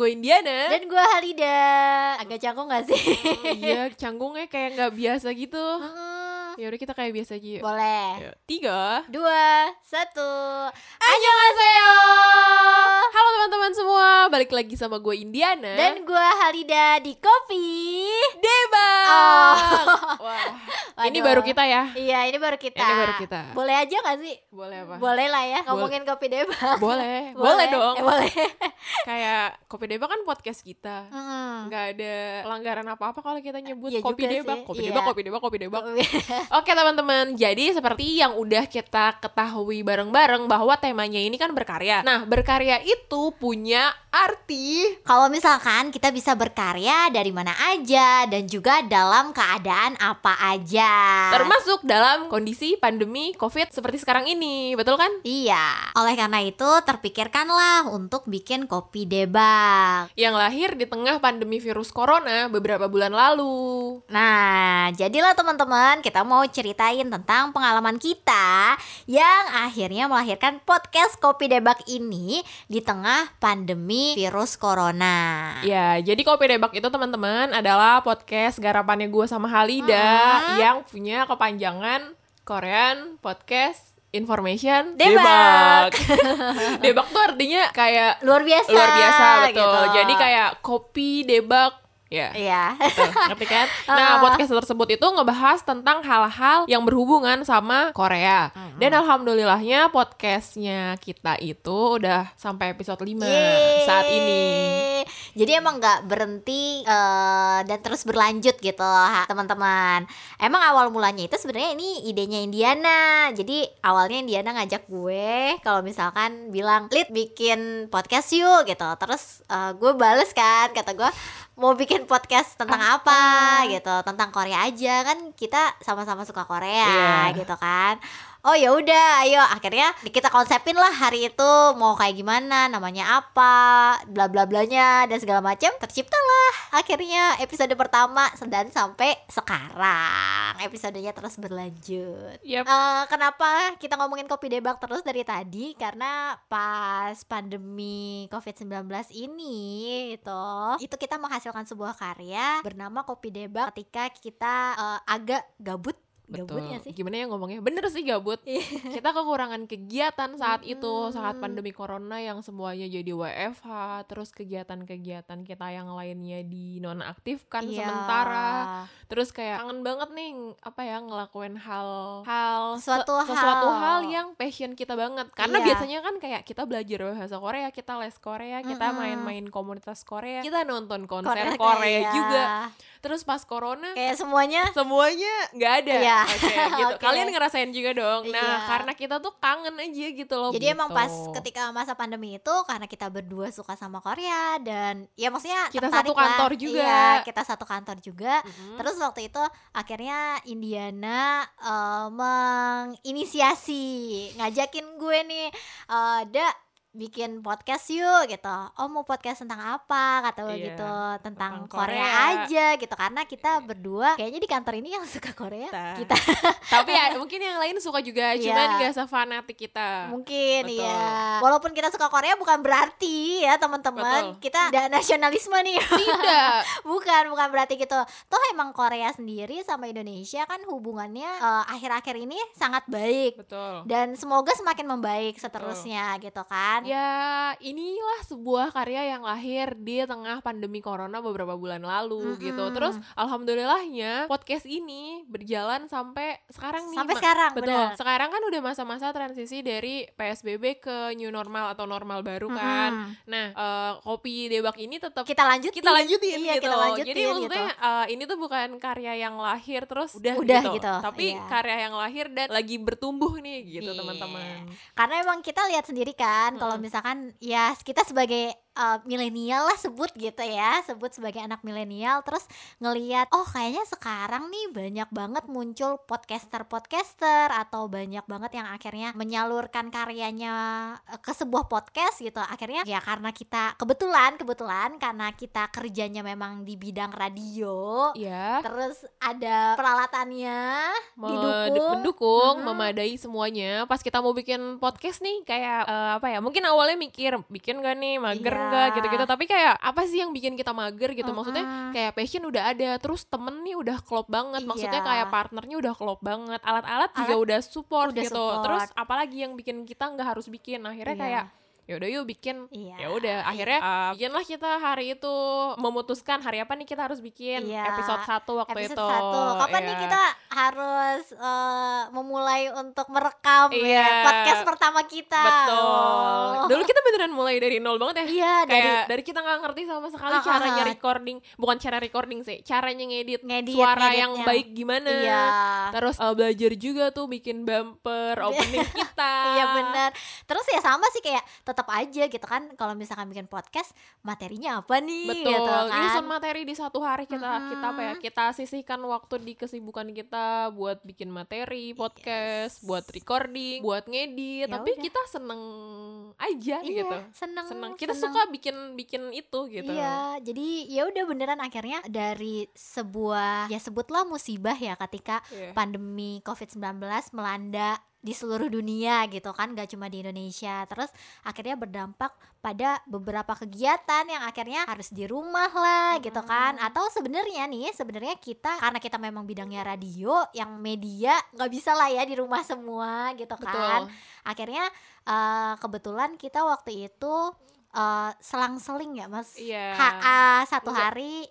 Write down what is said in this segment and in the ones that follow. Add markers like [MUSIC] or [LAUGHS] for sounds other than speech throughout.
gue Indiana. Dan gue Halida Agak canggung gak sih? Oh, iya, canggungnya kayak nggak biasa gitu. Mm, Ya udah kita kayak biasa aja. yuk. Boleh Yuk, Tiga. Dua Satu Annyeonghaseyo. Halo teman-teman semua, balik lagi sama gue Indiana. Dan gue Halida di Kopi Debak. Oh. Wah, ini Waduh. baru kita ya. Iya ini baru kita Ini baru kita. Boleh aja gak sih? Boleh apa? Boleh lah ya Boleh. ngomongin Kopi Debak [LAUGHS] Boleh, boleh dong. Eh, boleh [LAUGHS] Kayak Kopi Debak kan podcast kita. Mm. nggak ada pelanggaran apa-apa kalau kita nyebut Iya kopi sih, kopi iya. debak, kopi debak, kopi debak. [LAUGHS] Oke teman-teman, jadi seperti yang udah kita ketahui bareng-bareng bahwa temanya ini kan berkarya. Nah, berkarya itu punya arti Kalau misalkan kita bisa berkarya dari mana aja dan juga dalam keadaan apa aja. termasuk dalam kondisi pandemi COVID seperti sekarang ini, betul kan? Iya, oleh karena itu terpikirkanlah untuk bikin kopi debak. Yang lahir di tengah pandemi virus corona beberapa bulan lalu. Nah, jadilah teman-teman, kita mau ceritain tentang pengalaman kita yang akhirnya melahirkan podcast Kopi Debak ini di tengah pandemi virus corona. Ya, jadi Kopi Debak itu teman-teman adalah podcast garapannya gue sama Halida Hmm. yang punya kepanjangan Korean Podcast Information Debak. [LAUGHS] debak tuh artinya kayak Luar biasa. luar biasa betul. gitu. Jadi kayak kopi debak ya. Iya. Betul, ngerti kan? [LAUGHS] Nah, Ah. podcast tersebut itu ngebahas tentang hal-hal yang berhubungan sama Korea. Dan alhamdulillahnya podcastnya kita itu udah sampai episode 5 Yeay. saat ini. Jadi emang nggak berhenti eh, dan terus berlanjut gitu teman-teman. Emang awal mulanya itu sebenarnya ini idenya Indiana. Jadi awalnya Indiana ngajak gue kalau misalkan bilang, "Lid bikin podcast yuk." gitu. Terus eh, gue bales kan kata gue mau bikin podcast tentang apa gitu, tentang Korea aja kan kita sama-sama suka Korea Iya. gitu kan. Oh ya udah, ayo akhirnya kita konsepin lah hari itu mau kayak gimana, namanya apa, bla bla blanya dan segala macam. Terciptalah akhirnya episode pertama dan sampai sekarang episodenya terus berlanjut. Yap. Eh, kenapa kita ngomongin kopi debak terus dari tadi? Karena pas pandemi COVID-19 ini itu itu kita menghasilkan sebuah karya bernama Kopi Debak ketika kita eh, agak gabut. Gabut Betul. nggak sih? Gimana ya ngomongnya? Bener sih gabut. Iya. Kita kekurangan kegiatan saat itu, saat Mm-mm. pandemi corona yang semuanya jadi WFH, terus kegiatan-kegiatan kita yang lainnya dinonaktifkan Iya. sementara. Terus kayak kangen banget nih apa ya ngelakuin hal hal se- Suatu sesuatu hal. hal yang passion kita banget. Karena Iya. biasanya kan kayak kita belajar bahasa Korea, kita les Korea, kita main-main komunitas Korea, kita nonton konser Korea, Korea, iya. juga. Terus pas corona Kayak semuanya semuanya nggak ada. Iya. Oke, gitu. [LAUGHS] Oke. Kalian ngerasain juga dong. Nah, Iya. karena kita tuh kangen aja gitu loh. Jadi emang gitu. pas ketika masa pandemi itu karena kita berdua suka sama Korea dan ya maksudnya Kita satu kantor lah. juga. Iya, kita satu kantor juga. Mhm. Terus waktu itu akhirnya Indiana eh, menginisiasi ngajakin gue nih eh Da bikin podcast yuk gitu. Oh mau podcast tentang apa kata gue Iya, gitu tentang, tentang Korea. Korea. aja gitu karena kita berdua kayaknya di kantor ini yang [LAUGHS] suka Korea Kita. kita Tapi ya mungkin yang lain suka juga, Iya. cuman gak sefanatik kita. Mungkin Betul. ya. Walaupun kita suka Korea bukan berarti ya teman-teman Betul. kita ada nasionalisme nih. Tidak. [LAUGHS] bukan, bukan berarti gitu. Toh emang Korea sendiri sama Indonesia kan hubungannya eh, akhir-akhir ini sangat baik Betul. dan semoga semakin membaik seterusnya gitu kan. Ya, inilah sebuah karya yang lahir di tengah pandemi corona beberapa bulan lalu Mm-mm. gitu. Terus alhamdulillahnya podcast ini berjalan sampai sekarang nih. Sampai sekarang, Betul. benar. Sekarang kan udah masa-masa transisi dari PSBB ke new normal atau normal baru kan. Mm-mm. Nah, eh, kopi debak ini tetap Kita lanjutin. kita lanjutin Iya, gitu. kita lanjutin Jadi maksudnya gitu. eh, ini tuh bukan karya yang lahir terus udah, Udah gitu. gitu, Tapi iya. karya yang lahir dan lagi bertumbuh nih gitu Iya. teman-teman. Karena emang kita lihat sendiri kan kalau Mm-mm. misalkan ya kita sebagai uh, milenial lah sebut gitu ya, sebut sebagai anak milenial terus ngelihat oh kayaknya sekarang nih banyak banget muncul podcaster-podcaster atau banyak banget yang akhirnya menyalurkan karyanya uh, ke sebuah podcast gitu. Akhirnya ya karena kita kebetulan kebetulan karena kita kerjanya memang di bidang radio Iya. terus ada peralatannya Me- didukung mendukung, Mhm. memadai semuanya. Pas kita mau bikin podcast nih, kayak eh, apa ya? Mungkin awalnya mikir bikin gak nih mager enggak gitu-gitu tapi kayak apa sih yang bikin kita mager gitu maksudnya Mm-mm. kayak passion udah ada terus temen nih udah klop banget maksudnya Iya. kayak partnernya udah klop banget alat-alat juga Alat udah support udah gitu support. terus apalagi yang bikin kita nggak harus bikin akhirnya Iya. kayak ya udah yuk bikin. Iya. ya udah akhirnya uh, bikinlah kita hari itu. Memutuskan hari apa nih kita harus bikin? Iya. episode satu waktu episode itu. satu. Kapan nih Iya. kita harus eh, memulai untuk merekam Iya. ya, podcast pertama kita? Betul. Oh. dulu kita beneran mulai dari nol banget ya. Iya dari kayak dari kita nggak ngerti sama sekali ah, caranya recording. Bukan cara recording sih caranya ngedit, Ngedit, suara yang ngeditnya. baik gimana. Iya. Terus uh, belajar juga tuh bikin bumper opening kita. [LAUGHS] Iya benar. Terus ya sama sih kayak tetap aja gitu kan kalau misalkan bikin podcast materinya apa nih betul gitu kan. nyusun materi di satu hari kita Mm-mm. kita apa ya kita sisihkan waktu di kesibukan kita buat bikin materi podcast buat recording buat ngedit Ya tapi udah. kita seneng aja Iya, gitu seneng, seneng kita seneng. suka bikin bikin itu gitu Iya, jadi ya udah beneran akhirnya dari sebuah ya sebutlah musibah ya ketika Iya. pandemi COVID-19 melanda di seluruh dunia gitu kan gak cuma di Indonesia. Terus akhirnya berdampak pada beberapa kegiatan yang akhirnya harus di rumah lah gitu kan. Atau sebenarnya nih sebenarnya kita karena kita memang bidangnya radio yang media nggak bisa lah ya di rumah semua gitu kan. Betul. Akhirnya eh, kebetulan kita waktu itu eh, selang-seling ya mas? Iya. HA satu hari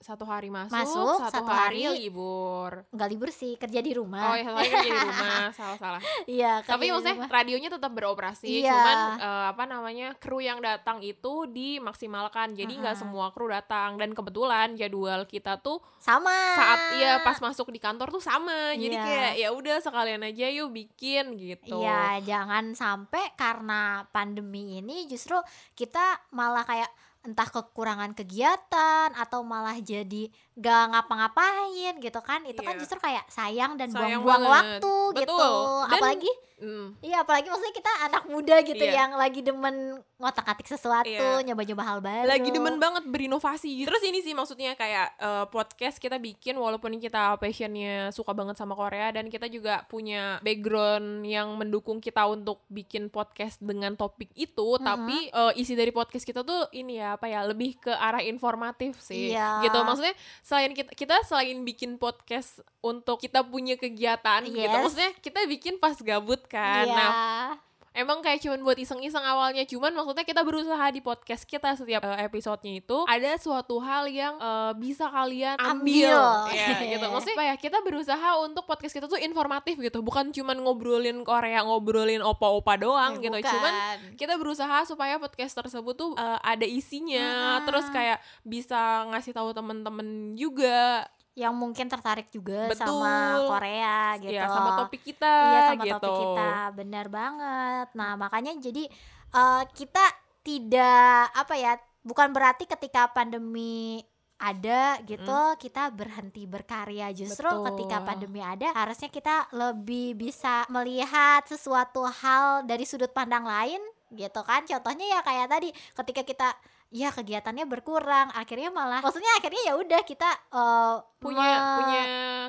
satu hari masuk, Masuk, satu, satu hari, hari libur. nggak libur sih kerja di Oh, rumah ya satu hari kerja di [LAUGHS] rumah, salah salah. iya Tapi maksudnya rumah. radionya tetap beroperasi, Iya. cuman eh, apa namanya kru yang datang itu dimaksimalkan, jadi nggak Mm-mm. semua kru datang dan kebetulan jadwal kita tuh sama saat iya pas masuk di kantor tuh sama, jadi Iya. kayak ya udah sekalian aja yuk bikin gitu. Iya, jangan sampai karena pandemi ini justru kita malah kayak entah kekurangan kegiatan atau malah jadi gak ngapa-ngapain gitu kan itu kan Iya. justru kayak sayang dan buang-buang waktu gitu Betul. Dan- apalagi Hmm. iya apalagi maksudnya kita anak muda gitu Iya. yang lagi demen ngotak-atik sesuatu Iya. nyoba-nyoba hal baru lagi demen banget berinovasi terus ini sih maksudnya kayak eh, podcast kita bikin walaupun kita passionnya suka banget sama Korea dan kita juga punya background yang mendukung kita untuk bikin podcast dengan topik itu tapi eh, isi dari podcast kita tuh ini ya apa ya lebih ke arah informatif sih Iya. gitu maksudnya selain kita kita selain bikin podcast untuk kita punya kegiatan gitu Yes. maksudnya kita bikin pas gabut kan Iya. nah Emang kayak cuman buat iseng-iseng awalnya Cuman maksudnya kita berusaha di podcast kita Setiap eh, episodenya itu Ada suatu hal yang eh, bisa kalian ambil, Ambil. [LAUGHS] Ya gitu Maksudnya apa ya Kita berusaha untuk podcast kita tuh informatif gitu Bukan cuman ngobrolin Korea Ngobrolin opa-opa doang Ya, gitu bukan. Cuman kita berusaha supaya podcast tersebut tuh eh, ada isinya Mm-mm. Terus kayak bisa ngasih tahu temen-temen juga yang mungkin tertarik juga Betul. sama Korea gitu Ya sama topik kita Iya sama gitu topik kita, benar banget. Nah makanya jadi eh, kita tidak apa ya, bukan berarti ketika pandemi ada gitu kita berhenti berkarya justru Betul. ketika pandemi ada harusnya kita lebih bisa melihat sesuatu hal dari sudut pandang lain gitu kan contohnya ya kayak tadi ketika kita ya kegiatannya berkurang akhirnya malah maksudnya akhirnya ya udah kita eh, Punya punya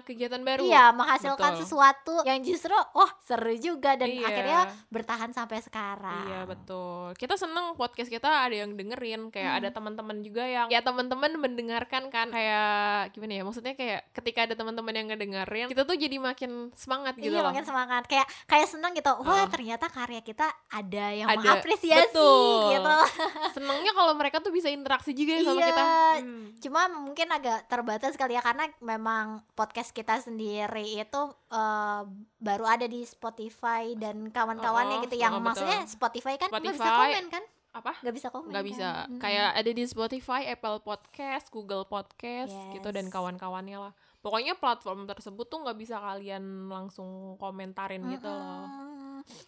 kegiatan baru Iya, menghasilkan Betul. sesuatu yang justru oh seru juga dan Iya. akhirnya bertahan sampai sekarang. Iya betul. Kita seneng podcast kita ada yang dengerin, kayak ada teman-teman juga yang ya teman-teman mendengarkan kan kayak gimana ya? Maksudnya kayak ketika ada teman-teman yang ngedengerin, kita tuh jadi makin semangat gitu iya, loh. makin semangat. Kayak kayak senang gitu. Wah, Ah. ternyata karya kita ada yang Ada. mengapresiasi Betul. gitu. [LAUGHS] [LAUGHS] Senengnya kalau mereka tuh bisa interaksi juga ya sama Iya. kita. Hmm. Cuma mungkin agak terbatas kali ya karena memang podcast kita sendiri itu eh, baru ada di Spotify dan kawan-kawannya Oh, gitu yang oh, betul. maksudnya Spotify kan nggak bisa Spotify. komen kan? Apa? Nggak bisa komen. nggak kan? bisa Mm-mm. kayak ada di Spotify, Apple Podcast, Google Podcast gitu dan Yes. kawan-kawannya lah. Pokoknya platform tersebut tuh nggak bisa kalian langsung komentarin gitu loh.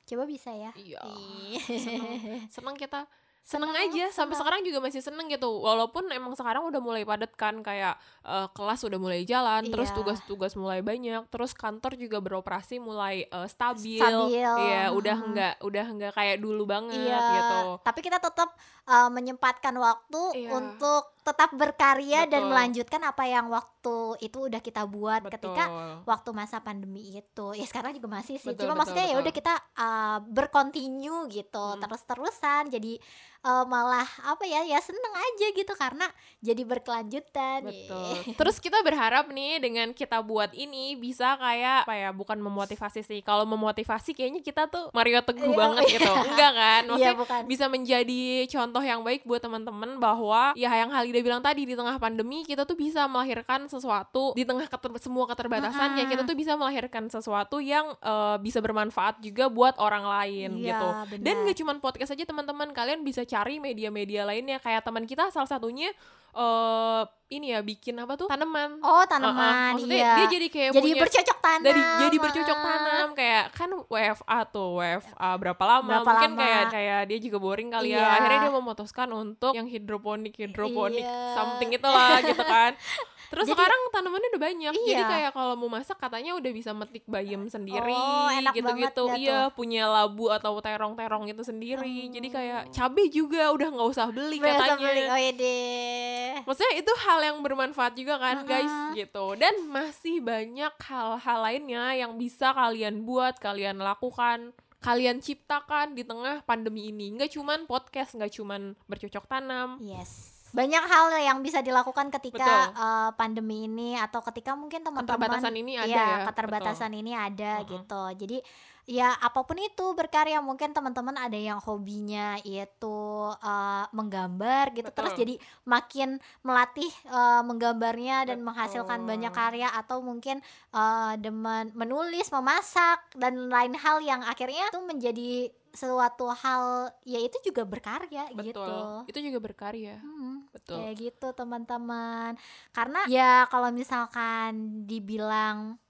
Coba bisa ya. Iya. Iya. seneng, seneng kita seneng, Seneng, aja sampai seneng. sekarang juga masih seneng gitu walaupun emang sekarang udah mulai padat kan kayak eh, kelas udah mulai jalan terus Iya. tugas-tugas mulai banyak terus kantor juga beroperasi mulai eh, stabil Stabil, ya udah enggak udah enggak kayak dulu banget Iya, gitu tapi kita tetap uh, menyempatkan waktu Iya. untuk tetap berkarya dan Betul. melanjutkan apa yang waktu itu udah kita buat ketika Betul. waktu masa pandemi itu ya sekarang juga masih sih Betul, cuma betul, maksudnya ya udah kita uh, berkontinu gitu Hmm. terus-terusan jadi uh, malah apa ya ya seneng aja gitu karena jadi berkelanjutan Betul. [LAUGHS] Terus kita berharap nih dengan kita buat ini bisa kayak apa ya? Bukan memotivasi sih. Kalau memotivasi kayaknya kita tuh Mario Teguh Iya, banget iya. gitu. Enggak kan? Iya Maksudnya bukan bisa menjadi contoh yang baik buat teman-teman bahwa ya yang Halida bilang tadi di tengah pandemi kita tuh bisa melahirkan sesuatu di tengah keter- semua keterbatasan ya kita tuh bisa melahirkan sesuatu yang eh, bisa bermanfaat juga buat orang lain Iya, gitu. benar. Dan gak cuman podcast aja teman-teman kalian bisa cari media-media lainnya. Kayak teman kita salah satunya eh ini ya bikin apa tuh? Tanaman. oh tanaman Maksudnya iya. dia jadi kayak jadi punya bercocok tanam. dari jadi bercocok tanam. Kayak kan WFA tuh WFA berapa lama? Berapa mungkin lama. kayak kayak dia juga boring kali Iya. ya akhirnya dia memutuskan untuk yang hidroponik hidroponik Iya. something itulah gitu kan [LAUGHS] terus Jadi- sekarang tanamannya udah banyak. Jadi Iya. kayak kalau mau masak katanya udah bisa metik bayam sendiri Oh, gitu-gitu. ya iya punya labu atau terong-terong itu sendiri. Jadi kayak cabai juga udah nggak usah beli Berasa katanya. beli. Oh iya deh. Maksudnya itu hal yang bermanfaat juga kan Mm-mm. guys gitu. Dan masih banyak hal-hal lainnya yang bisa kalian buat, kalian lakukan Kalian ciptakan di tengah pandemi ini. Nggak cuman podcast, nggak cuman bercocok tanam. Yes. Banyak hal yang bisa dilakukan ketika Betul. uh, pandemi ini atau ketika mungkin teman-teman Keterbatasan ini ada Iya, ya, keterbatasan ini ada Mm-mm. gitu. Jadi ya apa pun itu berkarya mungkin teman-teman ada yang hobinya itu uh, menggambar gitu Betul. terus jadi makin melatih uh, menggambarnya dan Betul. menghasilkan banyak karya atau mungkin uh, demen menulis, memasak dan lain hal yang akhirnya itu menjadi suatu hal ya itu juga berkarya Betul, gitu. itu juga berkarya. Hmm, Betul. kayak gitu teman-teman. Karena ya kalau misalkan dibilang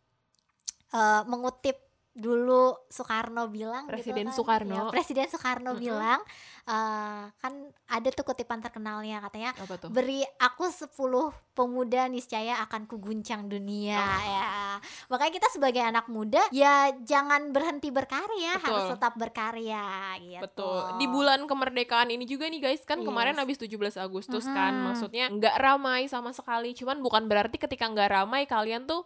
eh, mengutip dulu Soekarno bilang gitu Presiden kan. Soekarno. Ya, Presiden Soekarno Mm-mm. bilang eh, kan ada tuh kutipan terkenalnya katanya beri aku 10 pemuda niscaya akan kuguncang dunia Ah. ya makanya kita sebagai anak muda ya jangan berhenti berkarya Betul. harus tetap berkarya gitu Betul. Di bulan kemerdekaan ini juga nih guys, kan Yes. kemarin habis 17 Agustus kan, Mhm. maksudnya nggak ramai sama sekali. Cuman bukan berarti ketika nggak ramai kalian tuh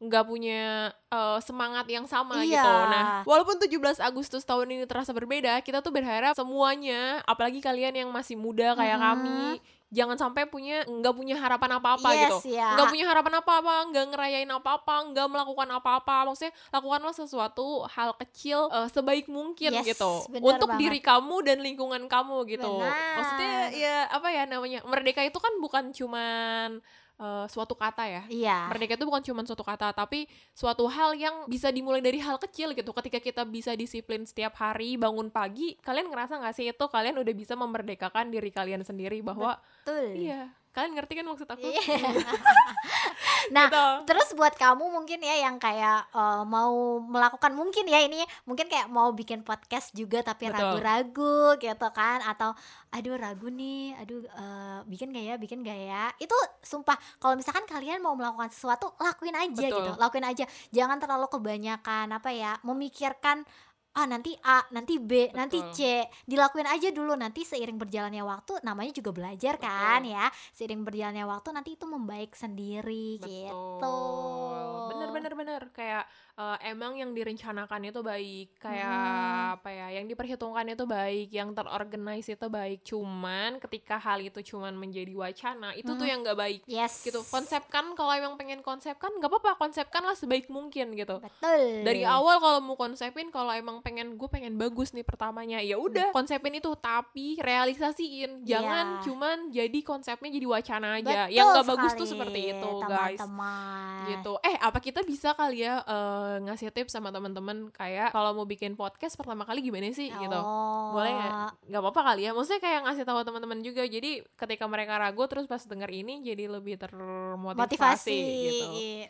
nggak punya eh, semangat yang sama Iya. gitu. Nah, walaupun 17 Agustus tahun ini terasa berbeda, kita tuh berharap semuanya, apalagi kalian yang masih muda kayak Mhm. kami, jangan sampai punya nggak punya harapan apa-apa yes, gitu ya. nggak punya harapan apa-apa, nggak ngerayain apa-apa, nggak melakukan apa-apa. Maksudnya lakukanlah sesuatu hal kecil eh, sebaik mungkin Yes, gitu untuk banget. diri kamu dan lingkungan kamu gitu. Benar. Maksudnya ya apa ya namanya merdeka itu kan bukan cuman eh, suatu kata ya. Iya. Merdeka itu bukan cuma suatu kata, tapi suatu hal yang bisa dimulai dari hal kecil gitu. Ketika kita bisa disiplin setiap hari, bangun pagi, kalian ngerasa nggak sih itu kalian udah bisa memerdekakan diri kalian sendiri bahwa Betul. iya, kalian ngerti kan maksud aku? Iya. [LAUGHS] nah, Gitu. terus buat kamu mungkin ya yang kayak eh, mau melakukan mungkin ya ini mungkin kayak mau bikin podcast juga tapi ragu-ragu gitu kan atau aduh ragu nih, aduh eh, bikin gak ya, bikin gak ya. Itu sumpah kalau misalkan kalian mau melakukan sesuatu lakuin aja Betul. gitu. Lakuin aja. Jangan terlalu kebanyakan apa ya, memikirkan ah nanti A, nanti B, nanti Betul. C. Dilakuin aja dulu nanti seiring berjalannya waktu namanya juga belajar kan Betul. ya. Seiring berjalannya waktu nanti itu membaik sendiri gitu. Betul. Bener bener bener kayak eh, emang yang direncanakan itu baik, kayak Hmm. apa ya, yang diperhitungkan itu baik, yang terorganize itu baik. Cuman ketika hal itu cuman menjadi wacana, itu tuh Hmm. yang nggak baik. Yes. Gitu. Konsepkan kalau emang pengen konsepkan nggak apa-apa, konsepkanlah sebaik mungkin gitu. Betul. Dari awal kalau mau konsepin kalau emang pengen gue pengen bagus nih pertamanya ya udah konsepin itu tapi realisasiin jangan Iya. cuman jadi konsepnya jadi wacana aja Betul yang nggak bagus tuh seperti itu guys teman-teman. gitu eh apa kita bisa kali ya eh, ngasih tips sama teman-teman kayak kalau mau bikin podcast pertama kali gimana sih? gitu. Oh. boleh nggak? Nggak apa-apa kali ya. Maksudnya kayak ngasih tahu teman-teman juga. Jadi ketika mereka ragu terus pas denger ini jadi lebih termotivasi motivasi. gitu.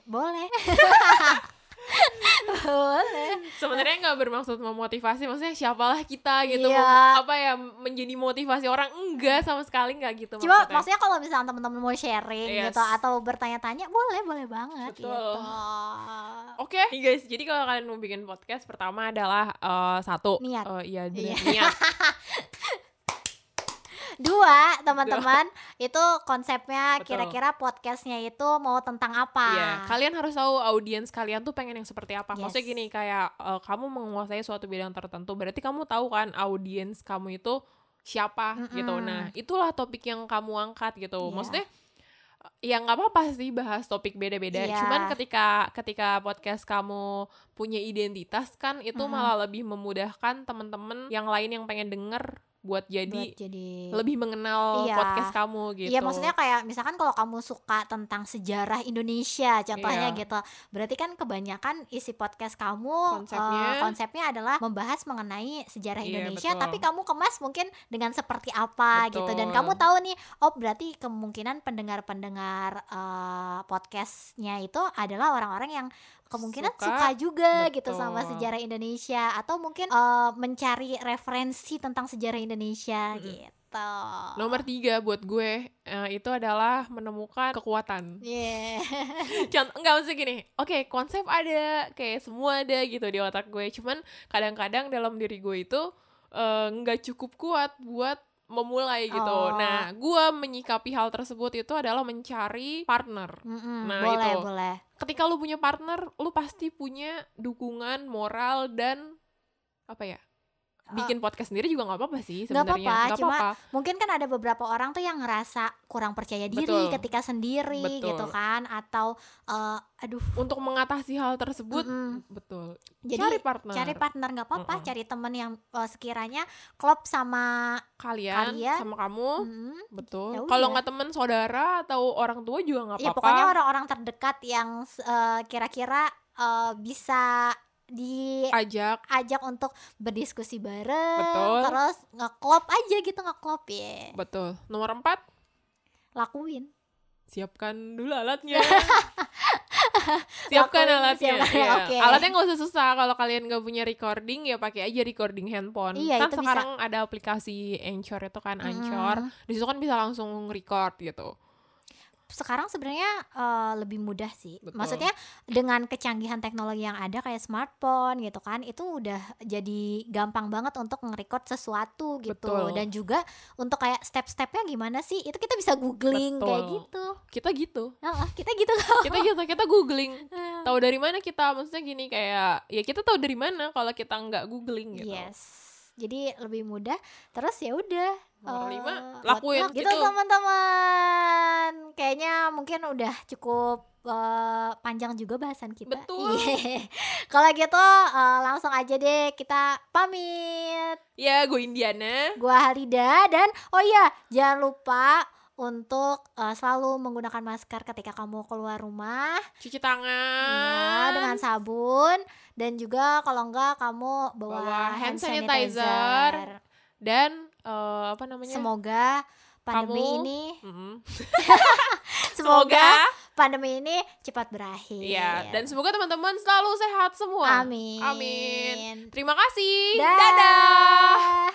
Boleh [LAUGHS] boleh sebenarnya nggak bermaksud memotivasi maksudnya siapalah kita gitu Iya. apa ya menjadi motivasi orang enggak sama sekali nggak gitu Cuma maksudnya maksudnya kalau misalnya teman-teman mau sharing Yes. gitu atau bertanya-tanya boleh boleh banget Betul. gitu. Oke, nih guys. Jadi kalau kalian mau bikin podcast, pertama adalah eh, satu, Niat. iya, bener, Iya. niat. [LAUGHS] Dua, teman-teman, [LAUGHS] itu konsepnya kira-kira podcastnya itu mau tentang apa? Iya, kalian harus tahu audiens kalian tuh pengen yang seperti apa. Maksudnya Yes. gini, kayak eh, kamu menguasai suatu bidang tertentu, berarti kamu tahu kan audiens kamu itu siapa gitu. Mm-mm. Nah, itulah topik yang kamu angkat gitu. Iya. Maksudnya ya nggak apa-apa sih bahas topik beda-beda. Iya. Cuman ketika ketika podcast kamu punya identitas kan itu Mm-mm. malah lebih memudahkan temen-temen yang lain yang pengen denger buat jadi Buat jadi lebih mengenal Iya. podcast kamu gitu. Iya maksudnya kayak misalkan kalau kamu suka tentang sejarah Indonesia contohnya Iya. gitu berarti kan kebanyakan isi podcast kamu Konsepnya- eh, konsepnya adalah membahas mengenai sejarah Iya, Indonesia betul. tapi kamu kemas mungkin dengan seperti apa gitu dan Betul. kamu tahu nih oh berarti kemungkinan pendengar-pendengar eh, podcastnya itu adalah orang-orang yang kemungkinan Suka, suka, juga gitu sama betul. sejarah Indonesia atau mungkin eh, mencari referensi tentang sejarah Indonesia Mm-mm. gitu Nomor tiga buat gue eh, itu adalah menemukan kekuatan. Yeah. [LAUGHS] Contoh enggak maksudnya gini. Oke, konsep ada, kayak semua ada gitu di otak gue. Cuman kadang-kadang dalam diri gue itu eh, nggak cukup kuat buat memulai gitu. Oh. Nah, gue menyikapi hal tersebut itu adalah mencari partner. Mm-mm, Nah, boleh, itu. boleh. Ketika lu punya partner, lu pasti punya dukungan moral dan apa ya? Bikin podcast sendiri juga nggak apa-apa sih Nggak sebenarnya. apa-apa, Nggak cuma apa-apa. Mungkin kan ada beberapa orang tuh yang ngerasa kurang percaya diri Betul. ketika sendiri Betul. gitu kan atau eh, aduh Untuk mengatasi hal tersebut, Mm-mm. betul. jadi cari partner. cari partner nggak apa-apa, Mm-mm. cari temen yang eh, sekiranya klop sama kalian, Kalian, sama kamu mm, betul Ya kalau nggak temen saudara atau orang tua juga nggak ya apa-apa pokoknya orang-orang terdekat yang eh, kira-kira eh, bisa diajak ajak. untuk berdiskusi bareng Betul. terus ngeklop aja gitu ngeklop ya. Betul. Nomor empat? Lakuin. Siapkan dulu alatnya. [LAUGHS] Siapkan Lakuin, alatnya. siapkan, Iya. oke. alatnya nggak usah susah. Kalau kalian nggak punya recording ya pakai aja recording handphone. Iya, kan itu bisa. sekarang ada aplikasi Anchor itu kan Anchor. Mm. di situ kan bisa langsung record gitu sekarang sebenarnya eh, lebih mudah sih. Betul. Maksudnya dengan kecanggihan teknologi yang ada kayak smartphone gitu kan, itu udah jadi gampang banget untuk nge-record sesuatu gitu. Betul. Dan juga untuk kayak step-stepnya gimana sih? Itu kita bisa googling kayak Betul. gitu. kita gitu Heeh, kita gitu kita gitu kita googling [LAUGHS] tahu dari mana kita maksudnya gini kayak ya kita tahu dari mana kalau kita nggak googling gitu Yes. Jadi lebih mudah. Terus ya udah. Nomor eh, lima, buat lakuin gitu gitu. teman-teman. Kayaknya mungkin udah cukup eh, panjang juga bahasan kita. Betul. Iya. [LAUGHS] Kalau gitu eh, langsung aja deh kita pamit. ya gue Indiana Gua Halida dan oh iya jangan lupa untuk eh, selalu menggunakan masker ketika kamu keluar rumah cuci ya, tangan dengan sabun dan juga kalau enggak kamu bawa, Bawa hand hand sanitizer. sanitizer. dan eh, apa namanya Semoga pandemi Kamu- ini [LAUGHS] Mm-mm. semoga pandemi ini cepat berakhir. Iya, dan semoga teman-teman selalu sehat semua. amin. Amin. Terima kasih. Dadah. Dadah.